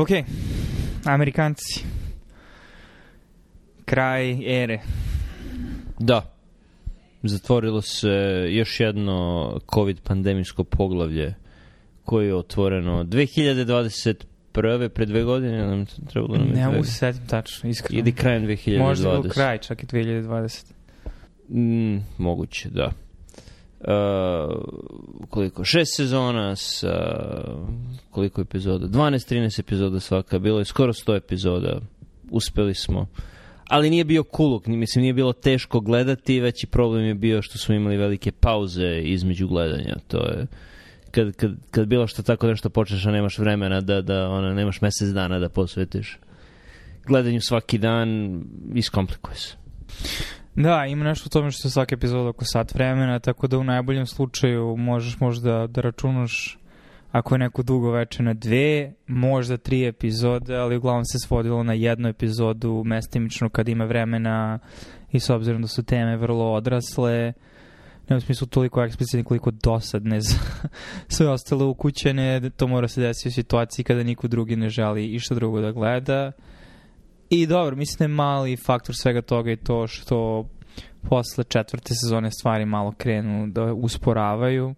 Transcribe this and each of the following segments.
Ok, Amerikanci. Kraj ere. Da. Zatvorilo se još jedno COVID pandemijsko poglavlje koje je otvoreno 2021. pre dve godine nam trebalo nam je Ne mogu se setim tačno, iskreno. Ili krajem 2020. Možda u kraj, čak i 2020. Mm, moguće, da. Uh, koliko? Šest sezona sa koliko epizoda? 12-13 epizoda svaka. Bilo je skoro 100 epizoda. Uspeli smo. Ali nije bio ni- mislim nije bilo teško gledati, veći problem je bio što smo imali velike pauze između gledanja. To je kad, kad, kad bilo što tako nešto počneš, a nemaš vremena da, da ona, nemaš mesec dana da posvetiš gledanju svaki dan, iskomplikuje se. Da, ima nešto u tome što je svaka epizoda oko sat vremena, tako da u najboljem slučaju možeš možda da računaš ako je neko dugo veče na dve, možda tri epizode, ali uglavnom se svodilo na jednu epizodu mestimično kad ima vremena i s obzirom da su teme vrlo odrasle, ne u smislu toliko eksplicitne koliko dosadne za sve ostale ukućene, to mora se desiti u situaciji kada niko drugi ne želi išta drugo da gleda. I dobro, mislim da je mali faktor svega toga i to što posle četvrte sezone stvari malo krenu da usporavaju.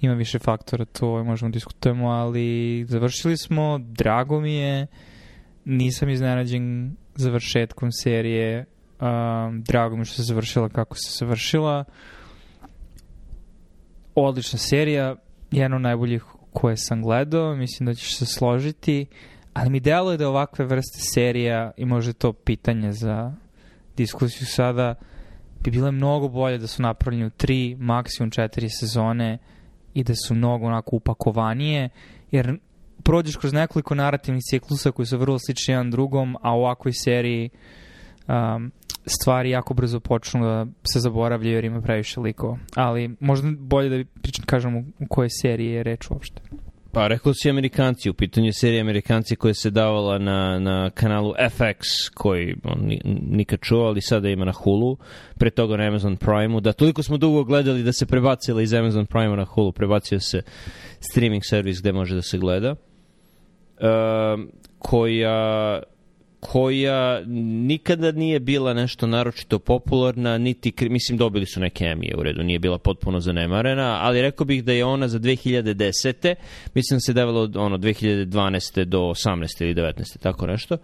Ima više faktora, to možemo diskutujemo, ali završili smo, drago mi je, nisam iznenađen završetkom serije, um, drago mi je što se završila kako se završila. Odlična serija, jedna od najboljih koje sam gledao, mislim da ćeš se složiti, ali mi deluje da ovakve vrste serija, i možda je to pitanje za diskusiju sada, bi bile mnogo bolje da su napravljene u tri, maksimum četiri sezone i da su mnogo onako upakovanije, jer prođeš kroz nekoliko narativnih ciklusa koji su vrlo slični jedan drugom, a u ovakvoj seriji um, stvari jako brzo počnu da se zaboravljaju jer ima previše likova. Ali možda bolje da pričam, kažem u u kojoj seriji je reč uopšte. Pa rekao si Amerikanci, u pitanju je serija Amerikanci koja se davala na, na kanalu FX, koji on ni- nikad čuo, ali sada ima na Hulu, pre toga na Amazon Prime-u, da toliko smo dugo gledali da se prebacila iz Amazon Prime-a na Hulu, prebacio se streaming servis gde može da se gleda, um, koja koja nikada nije bila nešto naročito popularna, niti, mislim, dobili su neke emije u redu, nije bila potpuno zanemarena, ali rekao bih da je ona za 2010. Mislim da se devalo od ono, 2012. do 18. ili 19. tako nešto.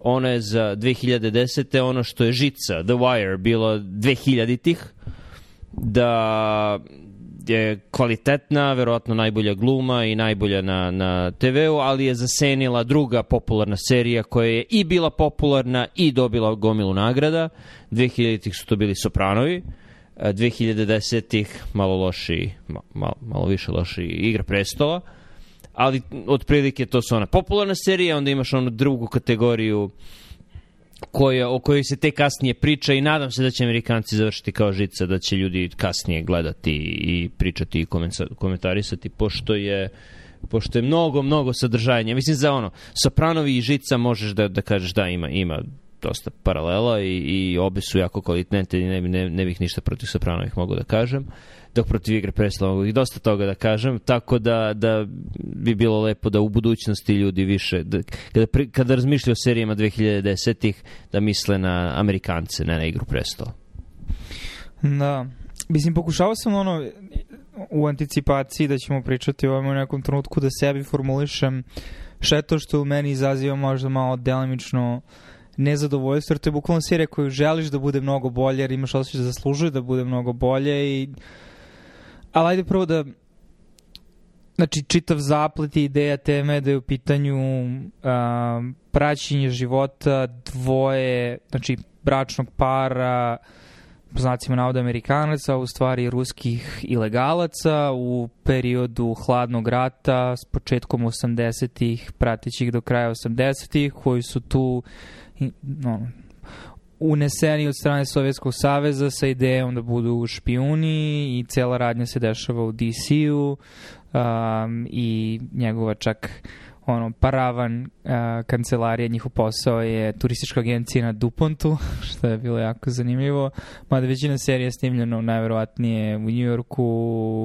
Ona je za 2010. ono što je žica, The Wire, bilo 2000-ih, da je kvalitetna, verovatno najbolja gluma i najbolja na, na TV-u, ali je zasenila druga popularna serija koja je i bila popularna i dobila gomilu nagrada. 2000-ih su to bili Sopranovi, a 2010-ih malo loši, ma, malo, malo više loši Igra prestola, ali otprilike to su ona popularna serija, onda imaš onu drugu kategoriju koja, o kojoj se te kasnije priča i nadam se da će Amerikanci završiti kao žica, da će ljudi kasnije gledati i pričati i komentarisati, pošto je pošto je mnogo, mnogo sadržajnja. Mislim, za ono, Sopranovi i Žica možeš da, da kažeš da ima, ima dosta paralela i, i obe su jako kvalitetne i ne, ne, ne bih ništa protiv Sopranovih mogu da kažem dok protiv igre preslava mogu i dosta toga da kažem, tako da, da bi bilo lepo da u budućnosti ljudi više, da, kada, pri, kada razmišljaju o serijama 2010-ih, da misle na Amerikance, ne na igru prestola. Da. Mislim, pokušao sam ono u anticipaciji da ćemo pričati o ovome u nekom trenutku da sebi formulišem šta je to što u meni izaziva možda malo delimično nezadovoljstvo, jer to je bukvalno serija koju želiš da bude mnogo bolje, jer imaš osjećaj da zaslužuje da bude mnogo bolje i ali ajde prvo da znači čitav zaplet i ideja teme da je u pitanju a, praćenje života dvoje, znači bračnog para po znacima navoda Amerikanaca, u stvari ruskih ilegalaca u periodu hladnog rata s početkom 80-ih, pratećih do kraja 80-ih, koji su tu no, uneseni od strane Sovjetskog saveza sa idejom da budu špijuni i cela radnja se dešava u DC-u um, i njegova čak ono, paravan uh, kancelarija, njihov posao je turistička agencija na Dupontu, što je bilo jako zanimljivo. Mada većina serija je snimljena najverovatnije u Njujorku,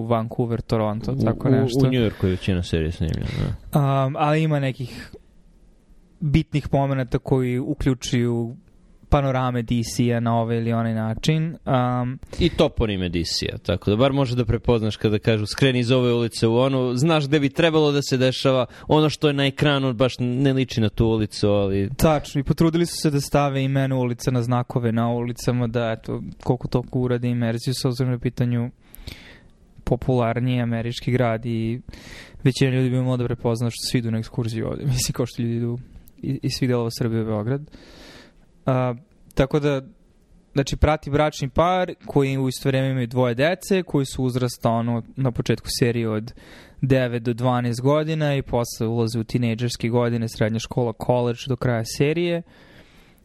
Vancouver, Toronto, tako u, nešto. U New Yorku je većina serija snimljena. Da. Um, ali ima nekih bitnih momenta koji uključuju panorame DC-a na ovaj ili onaj način. Um, I toponime DC-a, tako da bar može da prepoznaš kada kažu skreni iz ove ulice u onu, znaš gde bi trebalo da se dešava, ono što je na ekranu baš ne liči na tu ulicu, ali... Tačno, i potrudili su se da stave imena ulica na znakove na ulicama, da eto, koliko toliko urade imerziju sa ozirno pitanju popularniji američki grad i većina ljudi bi imalo da prepozna što svi idu na ekskurziju ovde. Mislim, kao što ljudi idu iz svih delova Srbije u Beograd. A, tako da, znači, prati bračni par koji u isto vreme imaju dvoje dece, koji su uzrasta ono, na početku serije od 9 do 12 godina i posle ulaze u tinejdžerske godine, srednja škola, college do kraja serije,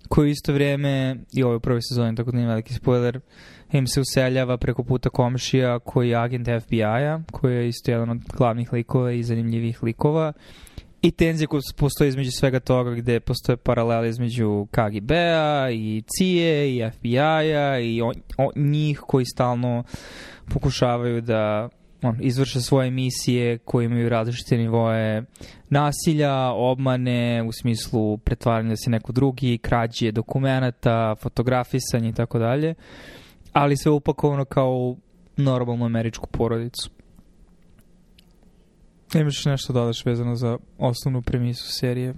koji isto vreme, i ovo je u prvoj sezoni, tako da nije veliki spoiler, im se useljava preko puta komšija koji je agent FBI-a, koji je isto jedan od glavnih likova i zanimljivih likova i tenzije koje postoje između svega toga gde postoje paralele između KGB-a i CIA i FBI-a i on, on, njih koji stalno pokušavaju da on, izvrše svoje misije koje imaju različite nivoje nasilja, obmane u smislu pretvaranja da se neko drugi, krađe dokumenta, fotografisanje i tako dalje, ali sve upakovano kao normalnu američku porodicu. Imaš nešto da dodaš vezano za osnovnu premisu serije?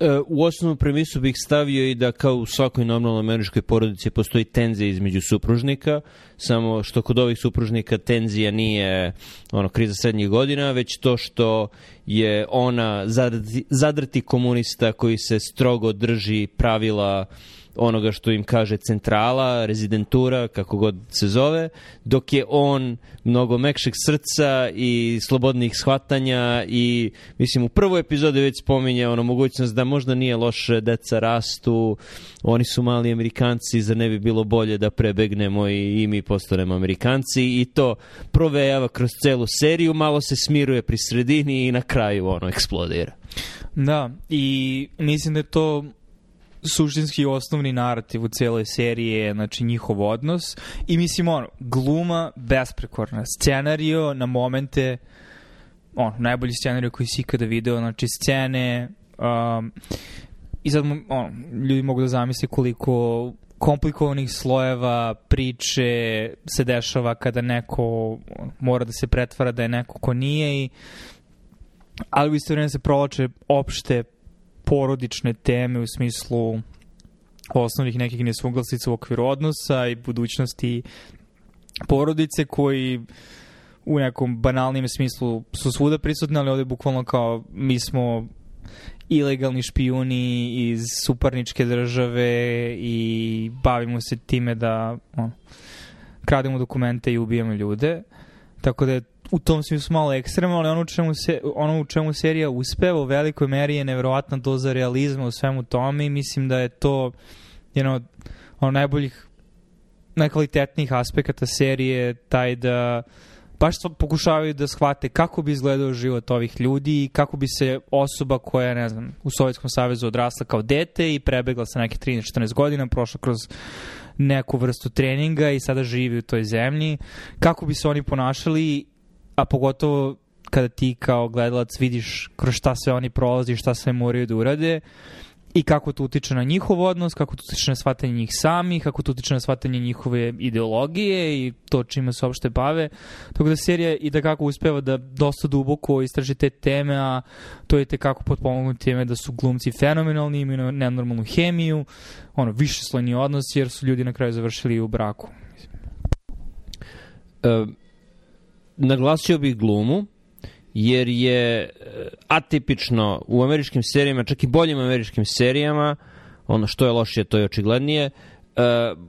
E, u osnovnu premisu bih stavio i da kao u svakoj normalnoj američkoj porodici postoji tenzija između supružnika, samo što kod ovih supružnika tenzija nije ono kriza srednjih godina, već to što je ona zadrti, zadrti komunista koji se strogo drži pravila uh, onoga što im kaže centrala, rezidentura, kako god se zove, dok je on mnogo mekšeg srca i slobodnih shvatanja i mislim u prvoj epizodi već spominje ono mogućnost da možda nije loše deca rastu, oni su mali Amerikanci, za ne bi bilo bolje da prebegnemo i, i mi postanemo Amerikanci i to provejava kroz celu seriju, malo se smiruje pri sredini i na kraju ono eksplodira. Da, i mislim da je to suštinski osnovni narativ u cijeloj seriji je znači njihov odnos. I mislim ono gluma besprekorna. Scenario na momente on najbolji scenario koji si ikada video znači scene um, i sad on, ljudi mogu da zamisle koliko komplikovanih slojeva priče se dešava kada neko mora da se pretvara da je neko ko nije i ali u isto vreme se provlače opšte porodične teme u smislu osnovnih nekih nesuglasica u okviru odnosa i budućnosti porodice koji u nekom banalnijem smislu su svuda prisutni, ali ovde bukvalno kao mi smo ilegalni špijuni iz suparničke države i bavimo se time da on, krademo dokumente i ubijamo ljude. Tako da je u tom smislu malo ekstremno, ali ono u čemu, se, ono u čemu serija uspeva u velikoj meri je nevjerovatna doza realizma u svemu tome i mislim da je to jedan od ono, najboljih najkvalitetnijih aspekata serije taj da baš pokušavaju da shvate kako bi izgledao život ovih ljudi i kako bi se osoba koja, ne znam, u Sovjetskom savezu odrasla kao dete i prebegla sa neke 13-14 godina, prošla kroz neku vrstu treninga i sada živi u toj zemlji, kako bi se oni ponašali a pogotovo kada ti kao gledalac vidiš kroz šta sve oni prolazi, šta sve moraju da urade i kako to utiče na njihov odnos, kako to utiče na shvatanje njih samih, kako to utiče na shvatanje njihove ideologije i to čime se uopšte bave. Tako da serija i da kako uspeva da dosta duboko istraži te teme, a to je te kako potpomognu teme da su glumci fenomenalni, imaju nenormalnu hemiju, ono, više slojni odnos jer su ljudi na kraju završili u braku. Um naglasio bih glumu, jer je e, atipično u američkim serijama, čak i boljim američkim serijama, ono što je lošije, to je očiglednije, uh,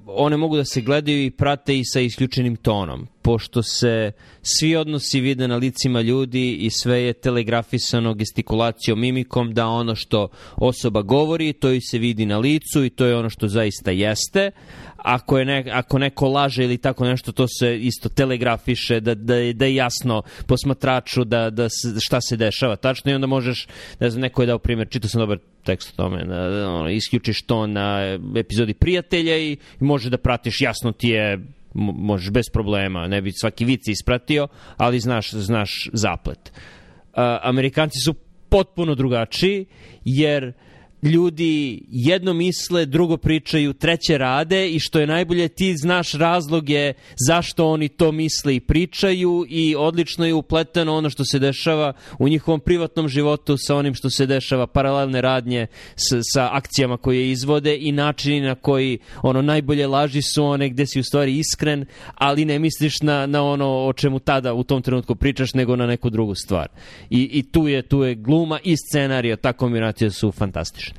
one mogu da se gledaju i prate i sa isključenim tonom, pošto se svi odnosi vide na licima ljudi i sve je telegrafisano gestikulacijom, mimikom, da ono što osoba govori, to i se vidi na licu i to je ono što zaista jeste, ako, je ne, ako neko laže ili tako nešto, to se isto telegrafiše, da, da, da je jasno posmatraču da, da se, šta se dešava. Tačno i onda možeš, ne znam, neko je dao primjer, čitao sam dobar tekst o tome, da, da, ono, isključiš to na epizodi prijatelja i, i može da pratiš, jasno ti je možeš bez problema, ne bi svaki vic ispratio, ali znaš, znaš zaplet. Uh, Amerikanci su potpuno drugačiji, jer ljudi jedno misle, drugo pričaju, treće rade i što je najbolje ti znaš razloge zašto oni to misle i pričaju i odlično je upleteno ono što se dešava u njihovom privatnom životu sa onim što se dešava, paralelne radnje s, sa akcijama koje izvode i načini na koji ono najbolje laži su one gde si u stvari iskren, ali ne misliš na, na ono o čemu tada u tom trenutku pričaš, nego na neku drugu stvar. I, i tu, je, tu je gluma i scenarija, ta kombinacija su fantastični.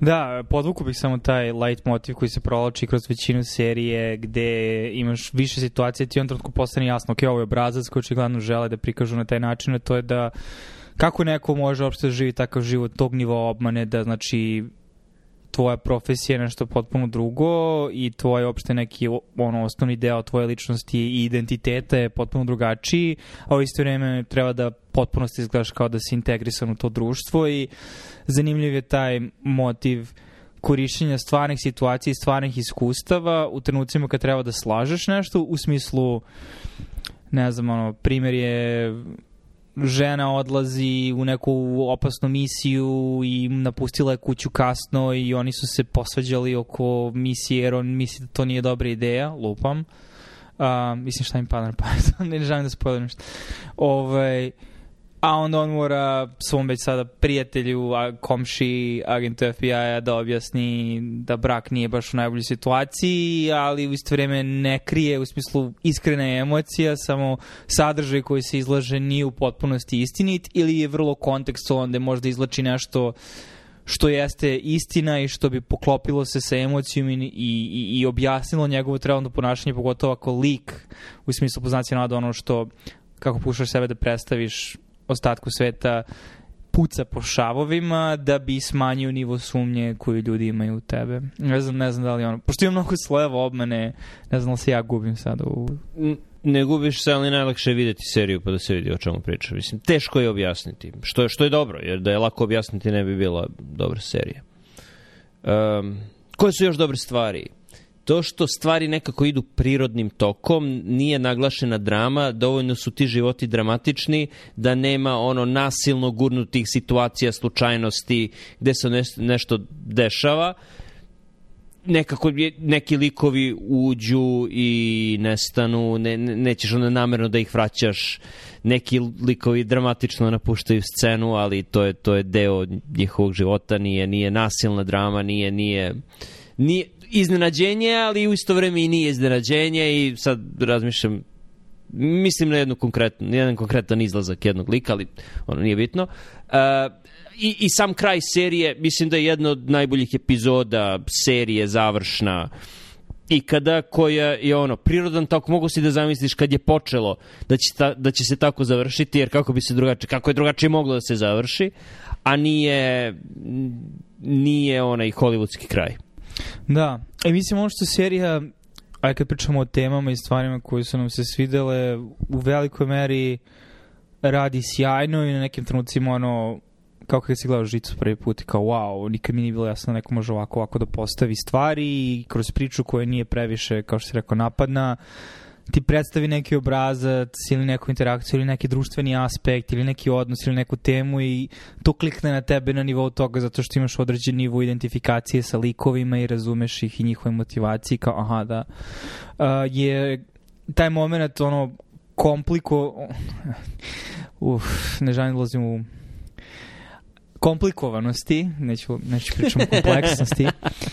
Da, podvuku bih samo taj light motiv koji se provlači kroz većinu serije gde imaš više situacije ti on trenutku postane jasno, ok, ovo je obrazac koji očigledno žele da prikažu na taj način, a to je da kako neko može uopšte da živi takav život tog nivoa obmane da znači tvoja profesija je nešto potpuno drugo i tvoj opšte neki ono, osnovni deo tvoje ličnosti i identiteta je potpuno drugačiji, a u isto vreme treba da potpuno se izgledaš kao da si integrisan u to društvo i zanimljiv je taj motiv korišćenja stvarnih situacija i stvarnih iskustava u trenucima kad treba da slažeš nešto u smislu ne znam, ono, primjer je žena odlazi u neku opasnu misiju i napustila je kuću kasno i oni su se posvađali oko misije jer on misli da to nije dobra ideja, lupam. Uh, mislim šta im pada na pamet, ne želim da spojlim ništa. Ovaj, a onda on mora svom već sada prijatelju, a, komši, agentu FBI-a da objasni da brak nije baš u najboljoj situaciji, ali u isto vreme ne krije u smislu iskrene emocija, samo sadržaj koji se izlaže nije u potpunosti istinit ili je vrlo kontekstualan gde možda izlači nešto što jeste istina i što bi poklopilo se sa emocijom i, i, i objasnilo njegovo trebano ponašanje, pogotovo ako lik u smislu poznacija nada ono što kako pušaš sebe da predstaviš ostatku sveta puca po šavovima da bi smanjio nivo sumnje koju ljudi imaju u tebe. Ne znam, ne znam da li ono... Pošto ima mnogo slojeva obmane, ne znam da se ja gubim sad u... Ne gubiš se, ali najlakše je videti seriju pa da se vidi o čemu priča. Mislim, teško je objasniti. Što je, što je dobro, jer da je lako objasniti ne bi bila dobra serija. Um, koje su još dobre stvari? To što stvari nekako idu prirodnim tokom, nije naglašena drama, dovoljno su ti životi dramatični, da nema ono nasilno gurnutih situacija, slučajnosti, gde se nešto dešava. Nekako neki likovi uđu i nestanu, ne, nećeš onda namerno da ih vraćaš, neki likovi dramatično napuštaju scenu, ali to je to je deo njihovog života, nije nije nasilna drama, nije nije nije iznenađenje, ali u isto vreme i nije iznenađenje i sad razmišljam mislim na jednu konkretnu, jedan konkretan izlazak jednog lika, ali ono nije bitno. Uh, i, I sam kraj serije, mislim da je jedna od najboljih epizoda serije završna ikada koja je ono prirodan tako mogu si da zamisliš kad je počelo da će, ta, da će se tako završiti jer kako bi se drugačije kako je drugačije moglo da se završi a nije nije onaj hollywoodski kraj Da, e mislim ono što serija, aj kad pričamo o temama i stvarima koje su nam se svidele, u velikoj meri radi sjajno i na nekim trenucima ono, kao kad si gledao žicu prvi put i kao wow, nikad mi nije bilo jasno da neko može ovako ovako da postavi stvari i kroz priču koja nije previše, kao što si rekao, napadna, ti predstavi neki obrazac ili neku interakciju ili neki društveni aspekt ili neki odnos ili neku temu i to klikne na tebe na nivou toga zato što imaš određen nivo identifikacije sa likovima i razumeš ih i njihove motivacije kao aha da. Uh, je taj moment ono kompliko uf, ne želim da ulazim u komplikovanosti, neću, neću pričam o kompleksnosti,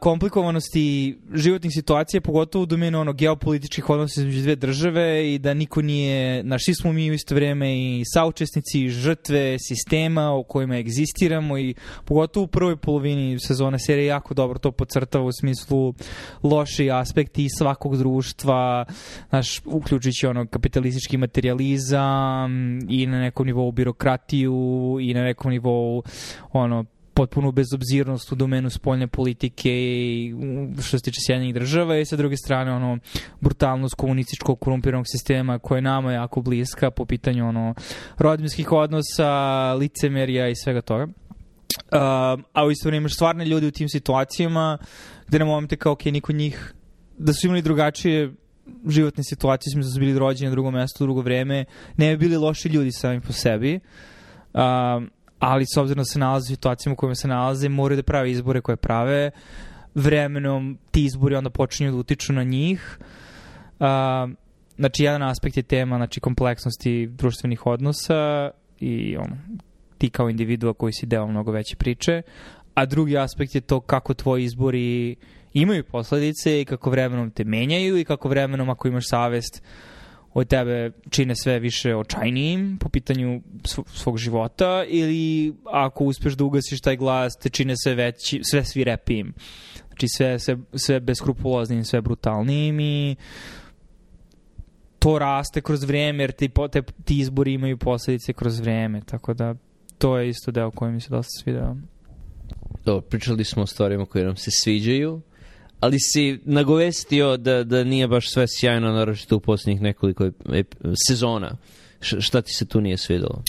komplikovanosti životnih situacija, pogotovo u domenu ono, geopolitičkih odnosa između dve države i da niko nije, naš svi smo mi u isto vreme i saučesnici, žrtve sistema u kojima egzistiramo i pogotovo u prvoj polovini sezone serije jako dobro to podcrtava u smislu loši aspekti svakog društva, naš, uključujući ono kapitalistički materializam i na nekom nivou birokratiju i na nekom nivou ono potpunu bezobzirnost u domenu spoljne politike i što se tiče Sjedinjenih država i sa druge strane ono brutalnost komunističkog korumpiranog sistema koja je nama jako bliska po pitanju ono rodinskih odnosa, licemerija i svega toga. Uh, a u isto imaš stvarne ljudi u tim situacijama gde na momente kao ok, niko njih da su imali drugačije životne situacije, smo da su bili rođeni na drugom mestu, drugo vreme, ne bi bili loši ljudi sami po sebi. Uh, ali s obzirom da se nalaze u situacijama u kojima se nalaze, moraju da prave izbore koje prave, vremenom ti izbori onda počinju da utiču na njih. Uh, znači, jedan aspekt je tema znači, kompleksnosti društvenih odnosa i ono, ti kao individua koji si deo mnogo veće priče, a drugi aspekt je to kako tvoji izbori imaju posledice i kako vremenom te menjaju i kako vremenom ako imaš savest od tebe čine sve više očajnijim po pitanju svog života ili ako uspeš da ugasiš taj glas te čine sve veći, sve svirepijim. Znači sve, sve, sve beskrupuloznim, sve brutalnijim i to raste kroz vreme jer ti, te, ti izbori imaju posledice kroz vreme, tako da to je isto deo koji mi se dosta svidao. Dobro, pričali smo o stvarima koje nam se sviđaju, ali si nagovestio da, da nije baš sve sjajno, naročito u posljednjih nekoliko sezona. Šta ti se tu nije svidalo?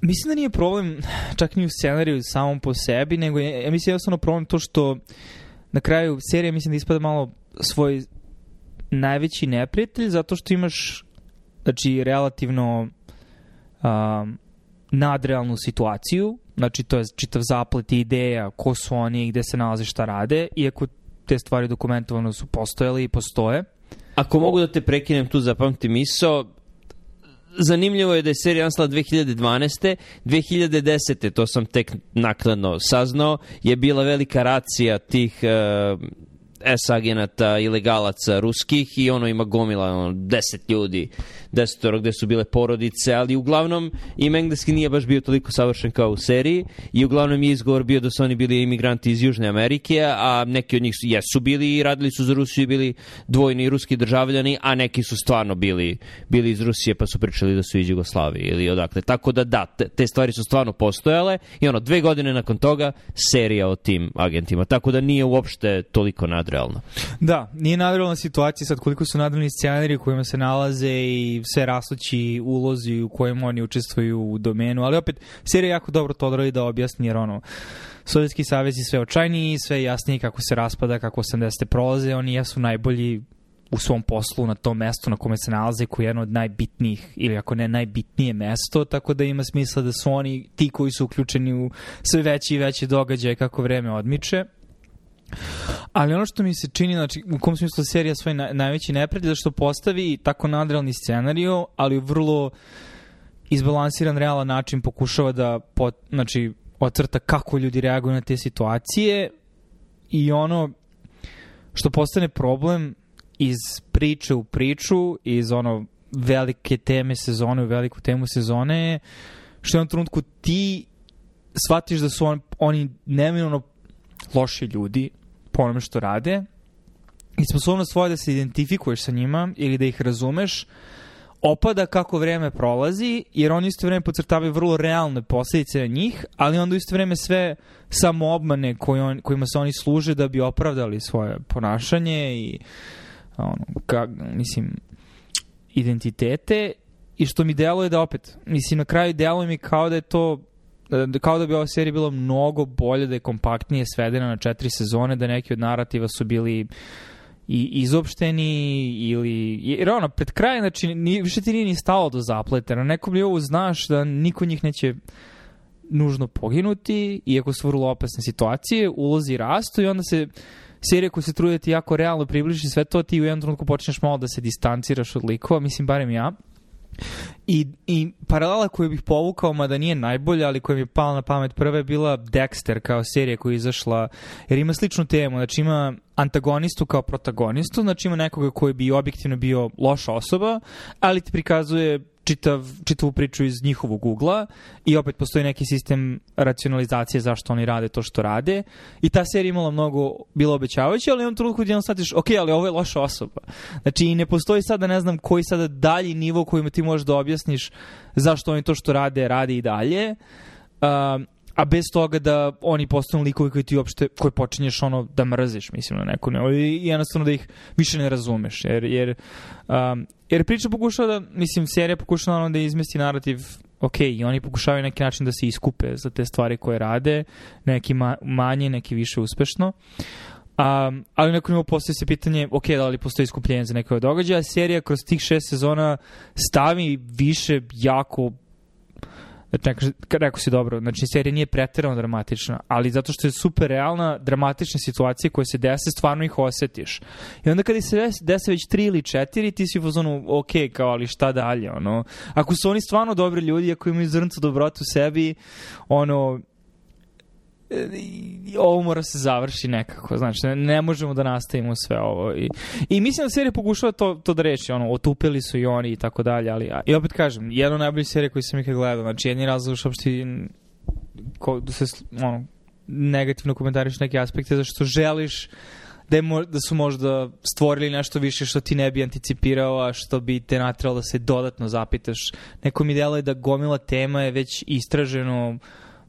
Mislim da nije problem čak ni u scenariju samom po sebi, nego je, ja mislim jednostavno problem to što na kraju serija mislim da ispada malo svoj najveći neprijatelj zato što imaš znači relativno um, nadrealnu situaciju, znači to je čitav zaplet ideja ko su oni, gde se nalaze, šta rade, iako te stvari dokumentovano su postojale i postoje. Ako mogu da te prekinem tu zapamti miso, zanimljivo je da je serija nastala 2012. 2010. to sam tek nakladno saznao, je bila velika racija tih uh, S agenata, ilegalaca ruskih i ono ima gomila ono, deset ljudi, desetoro gde su bile porodice, ali uglavnom im engleski nije baš bio toliko savršen kao u seriji i uglavnom je izgovor bio da su oni bili imigranti iz Južne Amerike, a neki od njih su, jesu bili i radili su za Rusiju bili dvojni ruski državljani, a neki su stvarno bili, bili iz Rusije pa su pričali da su iz Jugoslavije ili odakle. Tako da da, te, te stvari su stvarno postojale i ono, dve godine nakon toga serija o tim agentima. Tako da nije uopšte toliko nadre nadrealno. Da, nije nadrealna situacija sad koliko su nadrealni scenari u kojima se nalaze i sve rastući ulozi u kojima oni učestvuju u domenu, ali opet serija jako dobro to odradi da objasni jer ono Sovjetski savez je sve očajniji, sve jasniji kako se raspada, kako 80. prolaze, oni jesu najbolji u svom poslu na tom mestu na kome se nalaze koji je jedno od najbitnijih ili ako ne najbitnije mesto, tako da ima smisla da su oni ti koji su uključeni u sve veći i veći događaje kako vreme odmiče. Ali ono što mi se čini, znači, u kom smislu serija svoj na, najveći neprijatelj, da što postavi tako nadrealni scenariju, ali vrlo izbalansiran, realan način pokušava da, pot, znači, ocrta kako ljudi reaguju na te situacije i ono što postane problem iz priče u priču, iz ono velike teme sezone u veliku temu sezone je što je u trenutku ti shvatiš da su on, oni neminovno loši ljudi, po onome što rade i sposobnost svoje da se identifikuješ sa njima ili da ih razumeš opada kako vreme prolazi, jer oni isto vreme pocrtavaju vrlo realne posledice na njih, ali onda isto vreme sve samo obmane koje on, kojima se oni služe da bi opravdali svoje ponašanje i ono, ka, mislim, identitete. I što mi deluje da opet, mislim, na kraju deluje mi kao da je to kao da bi ova serija bila mnogo bolje, da je kompaktnije svedena na četiri sezone, da neki od narativa su bili i izopšteni ili jer ono pred kraj znači ni, više ti nije ni stalo do zapleta na nekom nivou znaš da niko njih neće nužno poginuti iako su vrlo opasne situacije ulozi rastu i onda se serija koja se truje da ti jako realno približi sve to ti u jednom trenutku počneš malo da se distanciraš od likova mislim barem ja I, I paralela koju bih povukao, mada nije najbolja, ali koja mi je pala na pamet prva je bila Dexter kao serija koja je izašla, jer ima sličnu temu, znači ima antagonistu kao protagonistu, znači ima nekoga koji bi objektivno bio loša osoba, ali ti prikazuje čitav, čitavu priču iz njihovog ugla i opet postoji neki sistem racionalizacije zašto oni rade to što rade i ta serija imala mnogo bilo obećavajuća, ali u jednom trenutku jedan shvatiš, ok, ali ovo je loša osoba. Znači i ne postoji sada, ne znam, koji sada dalji nivo kojima ti možeš da objasniš zašto oni to što rade, rade i dalje. Uh, a bez toga da oni postanu likovi koji ti uopšte, koji počinješ ono da mrziš, mislim, na neku ne, i jednostavno da ih više ne razumeš, jer, jer, um, jer priča pokušava da, mislim, serija pokušava ono da izmesti narativ ok, i oni pokušavaju neki način da se iskupe za te stvari koje rade, neki ma, manje, neki više uspešno. Um, ali neko nivou postoji se pitanje, ok, da li postoji iskupljenje za nekog događaja, serija kroz tih šest sezona stavi više jako Čekaj, rekao si dobro, znači serija nije preterano dramatična, ali zato što je super realna, dramatične situacije koje se dese, stvarno ih osetiš. I onda kada se dese, dese već tri ili četiri, ti si u fazonu, ok, kao, ali šta dalje, ono. Ako su oni stvarno dobri ljudi, ako imaju zrncu dobrotu u sebi, ono, ovo mora se završi nekako, znači ne, ne možemo da nastavimo sve ovo i, i mislim da serija pokušava to, to da reši, ono, otupili su i oni i tako dalje, ali i opet kažem, jedna od najboljih serija koju sam ikad gledao, znači jedni razlog što uopšte ko, da se ono, negativno komentariš neke aspekte, zašto želiš da, je, da su možda stvorili nešto više što ti ne bi anticipirao, a što bi te natralo da se dodatno zapitaš. Neko mi delo je da gomila tema je već istraženo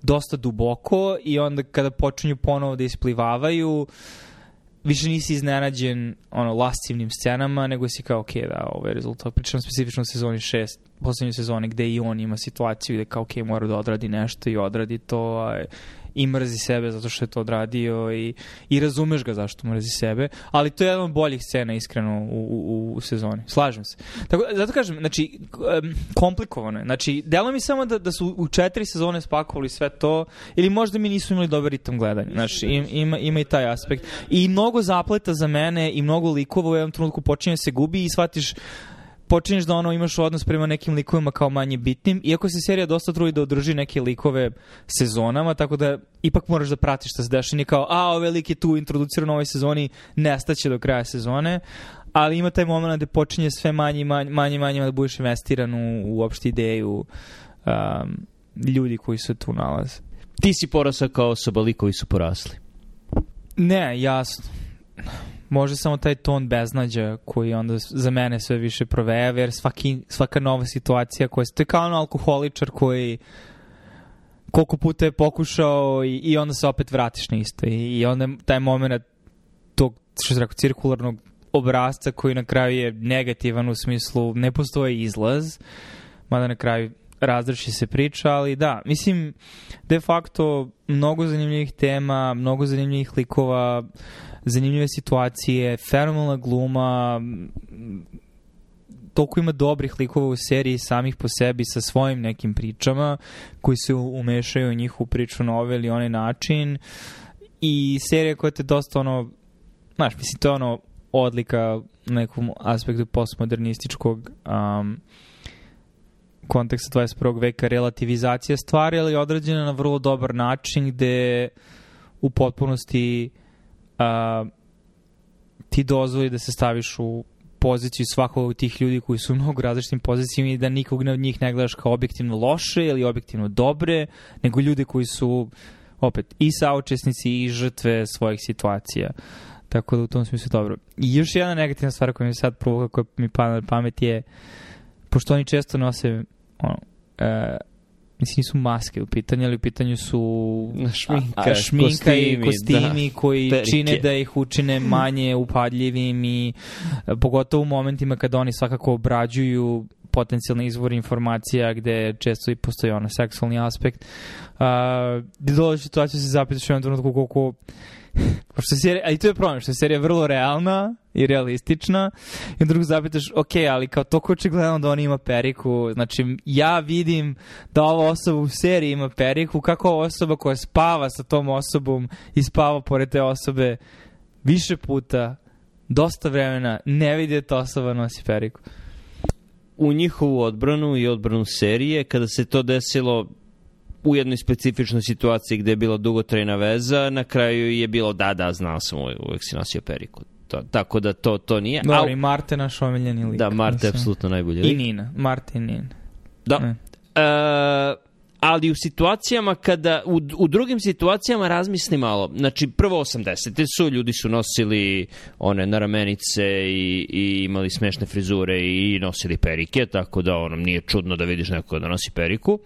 dosta duboko i onda kada počinju ponovo da isplivavaju više nisi iznenađen ono, lascivnim scenama, nego si kao, ok, da, ovo je rezultat. Pričam specifično u sezoni 6, poslednjoj sezoni, gde i on ima situaciju gde kao, ok, mora da odradi nešto i odradi to, a i mrzi sebe zato što je to odradio i, i razumeš ga zašto mrzi sebe, ali to je jedan od boljih scena iskreno u, u, u sezoni. Slažem se. Tako, zato kažem, znači, komplikovano je. Znači, delo mi samo da, da su u četiri sezone spakovali sve to, ili možda mi nisu imali dobar ritam gledanja. Znači, im, ima, ima i taj aspekt. I mnogo zapleta za mene i mnogo likova u jednom trenutku počinje da se gubi i shvatiš počinješ da ono imaš odnos prema nekim likovima kao manje bitnim, iako se serija dosta trudi da održi neke likove sezonama, tako da ipak moraš da pratiš šta se dešava. Nije kao, a, ove lik je tu introduciran u ovoj sezoni, nestaće do kraja sezone, ali ima taj moment da počinje sve manje i manje, manje, manje da budeš investiran u, u opšte ideju um, ljudi koji se tu nalaze. Ti si porasao kao osoba, likovi su porasli. Ne, jasno može samo taj ton beznađa koji onda za mene sve više provejava, jer svaki, svaka nova situacija koja... Je kao ono alkoholičar koji koliko puta je pokušao i, i onda se opet vratiš na isto. I, i onda taj moment tog, što se rekao, cirkularnog obrazca koji na kraju je negativan u smislu ne postoji izlaz, mada na kraju razreši se priča, ali da, mislim, de facto mnogo zanimljivih tema, mnogo zanimljivih likova, zanimljive situacije, fenomenalna gluma, toliko ima dobrih likova u seriji samih po sebi sa svojim nekim pričama koji se umešaju u njihovu priču na ovaj ili onaj način i serija koja te dosta ono znaš, mislim, to je ono odlika nekom aspektu postmodernističkog um, konteksta 21. veka relativizacija stvari, ali određena na vrlo dobar način gde u potpunosti a, ti dozvoli da se staviš u poziciju svakog od tih ljudi koji su u mnogo različitim pozicijama i da nikog od njih ne gledaš kao objektivno loše ili objektivno dobre, nego ljude koji su opet i saučesnici i žrtve svojih situacija. Tako da u tom smislu dobro. I još jedna negativna stvar koja mi sad provoka, koja mi pada na pamet je, pošto oni često nose ono, uh, mislim nisu maske u pitanju, ali u pitanju su šminka, a, a šminka kostimi, i kostimi da, koji perike. čine da ih učine manje upadljivim i pogotovo u momentima kada oni svakako obrađuju potencijalni izvor informacija gde često i postoji ono seksualni aspekt. Uh, dolazi situaciju se zapitaš u jednom trenutku koliko Pošto serija, a i to je problem, što je serija vrlo realna i realistična i drugo zapitaš, ok, ali kao to očigledno da on ima periku, znači ja vidim da ova osoba u seriji ima periku, kako ova osoba koja spava sa tom osobom i spava pored te osobe više puta, dosta vremena, ne vidi da ta osoba nosi periku. U njihovu odbranu i odbranu serije, kada se to desilo, u jednoj specifičnoj situaciji gde je bila dugotrajna veza, na kraju je bilo da, da, znao sam, uvek si nosio periku. To, tako da to, to nije. Dobro, i Marte naš omiljeni lik. Da, Marte je apsolutno najbolji lik. I Nina. Marte i Nina. Da. E. E, ali u situacijama kada, u, u drugim situacijama razmisli malo. Znači, prvo 80. su, ljudi su nosili one naramenice i, i imali smešne frizure i nosili perike, tako da onom nije čudno da vidiš neko da nosi periku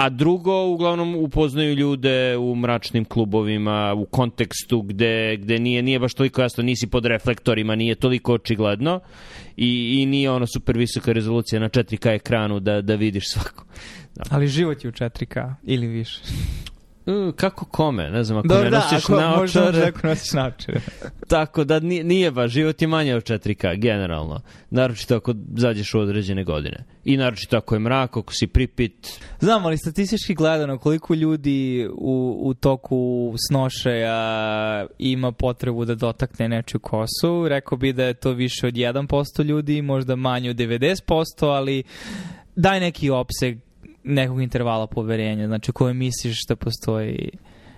a drugo, uglavnom upoznaju ljude u mračnim klubovima, u kontekstu gde, gde nije, nije baš toliko jasno, nisi pod reflektorima, nije toliko očigledno i, i nije ono super visoka rezolucija na 4K ekranu da, da vidiš svako. Da. Ali život je u 4K ili više. Uh, kako kome, ne znam, ako Dobro, ne da, nosiš možda naočare, ako nosiš naočare. tako da nije, nije baš, život je manje od 4K, generalno. Naročito ako zađeš u određene godine. I naročito ako je mrak, ako si pripit, Znam, ali statistički gledano, koliko ljudi u, u toku snošaja ima potrebu da dotakne nečiju kosu, rekao bi da je to više od 1% ljudi, možda manje od 90%, ali daj neki opseg nekog intervala poverenja, znači koje misliš da postoji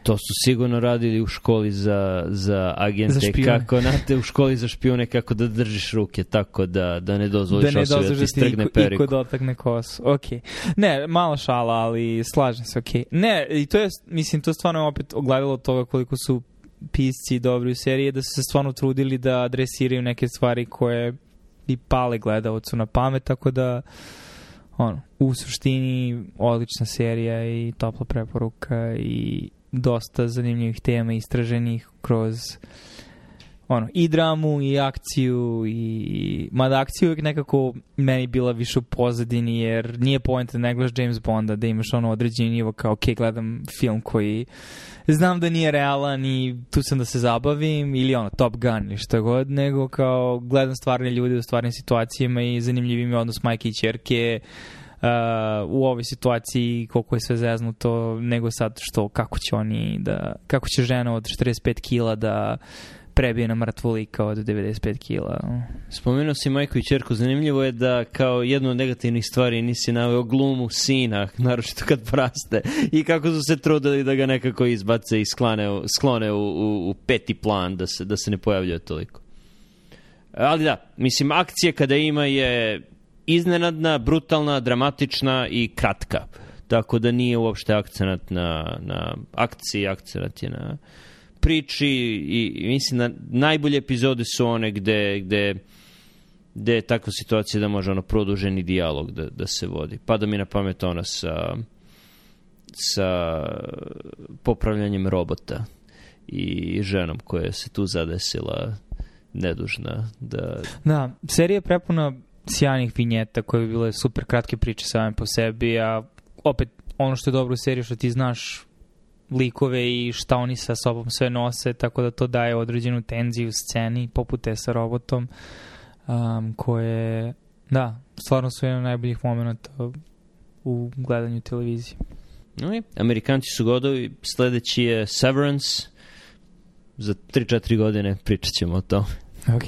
To su sigurno radili u školi za, za agente, Za špijune. kako, znate, u školi za špijune, kako da držiš ruke tako da, da ne dozvoliš da ne osobi da ti da strgne periku. iko dotakne kosu. Ok. Ne, malo šala, ali slažem se, ok. Ne, i to je, mislim, to je stvarno opet ogledalo toga koliko su pisci dobri u seriji, da su se stvarno trudili da adresiraju neke stvari koje i pale gledalcu na pamet, tako da ono, u suštini odlična serija i topla preporuka i dosta zanimljivih tema istraženih kroz ono, i dramu i akciju i mada akcija uvijek nekako meni bila više u pozadini jer nije point da ne gledaš James Bonda da imaš ono određeni nivo kao ok gledam film koji znam da nije realan i tu sam da se zabavim ili ono Top Gun ili što god nego kao gledam stvarne ljude u stvarnim situacijama i zanimljivi mi je odnos majke i čerke uh, u ovoj situaciji koliko je sve zeznuto nego sad što kako će oni da kako će žena od 45 kila da prebije na mrtvo lika od 95 kila. Spomenuo si majku i čerku, zanimljivo je da kao jednu od negativnih stvari nisi naveo glumu sina, naročito kad praste, i kako su se trudili da ga nekako izbace i sklane, sklone u, u, u peti plan, da se, da se ne pojavljuje toliko. Ali da, mislim, akcija kada ima je iznenadna, brutalna, dramatična i kratka. Tako da nije uopšte akcenat na, na akciji, akcenat je na priči i, i mislim da najbolje epizode su one gde, gde, gde je takva situacija da može ono produženi dijalog da, da se vodi. Pada mi na pamet ona sa sa popravljanjem robota i ženom koja se tu zadesila nedužna da Da, serija je prepuna sjajnih vinjeta koje bi bile super kratke priče same po sebi, a opet ono što je dobro u seriji što ti znaš likove i šta oni sa sobom sve nose, tako da to daje određenu tenziju sceni, poput te sa robotom, um, koje, da, stvarno su jedan od najboljih momenta u gledanju televizije. No, Amerikanci su godovi, sledeći je Severance, za 3-4 godine pričat ćemo o tome. Ok.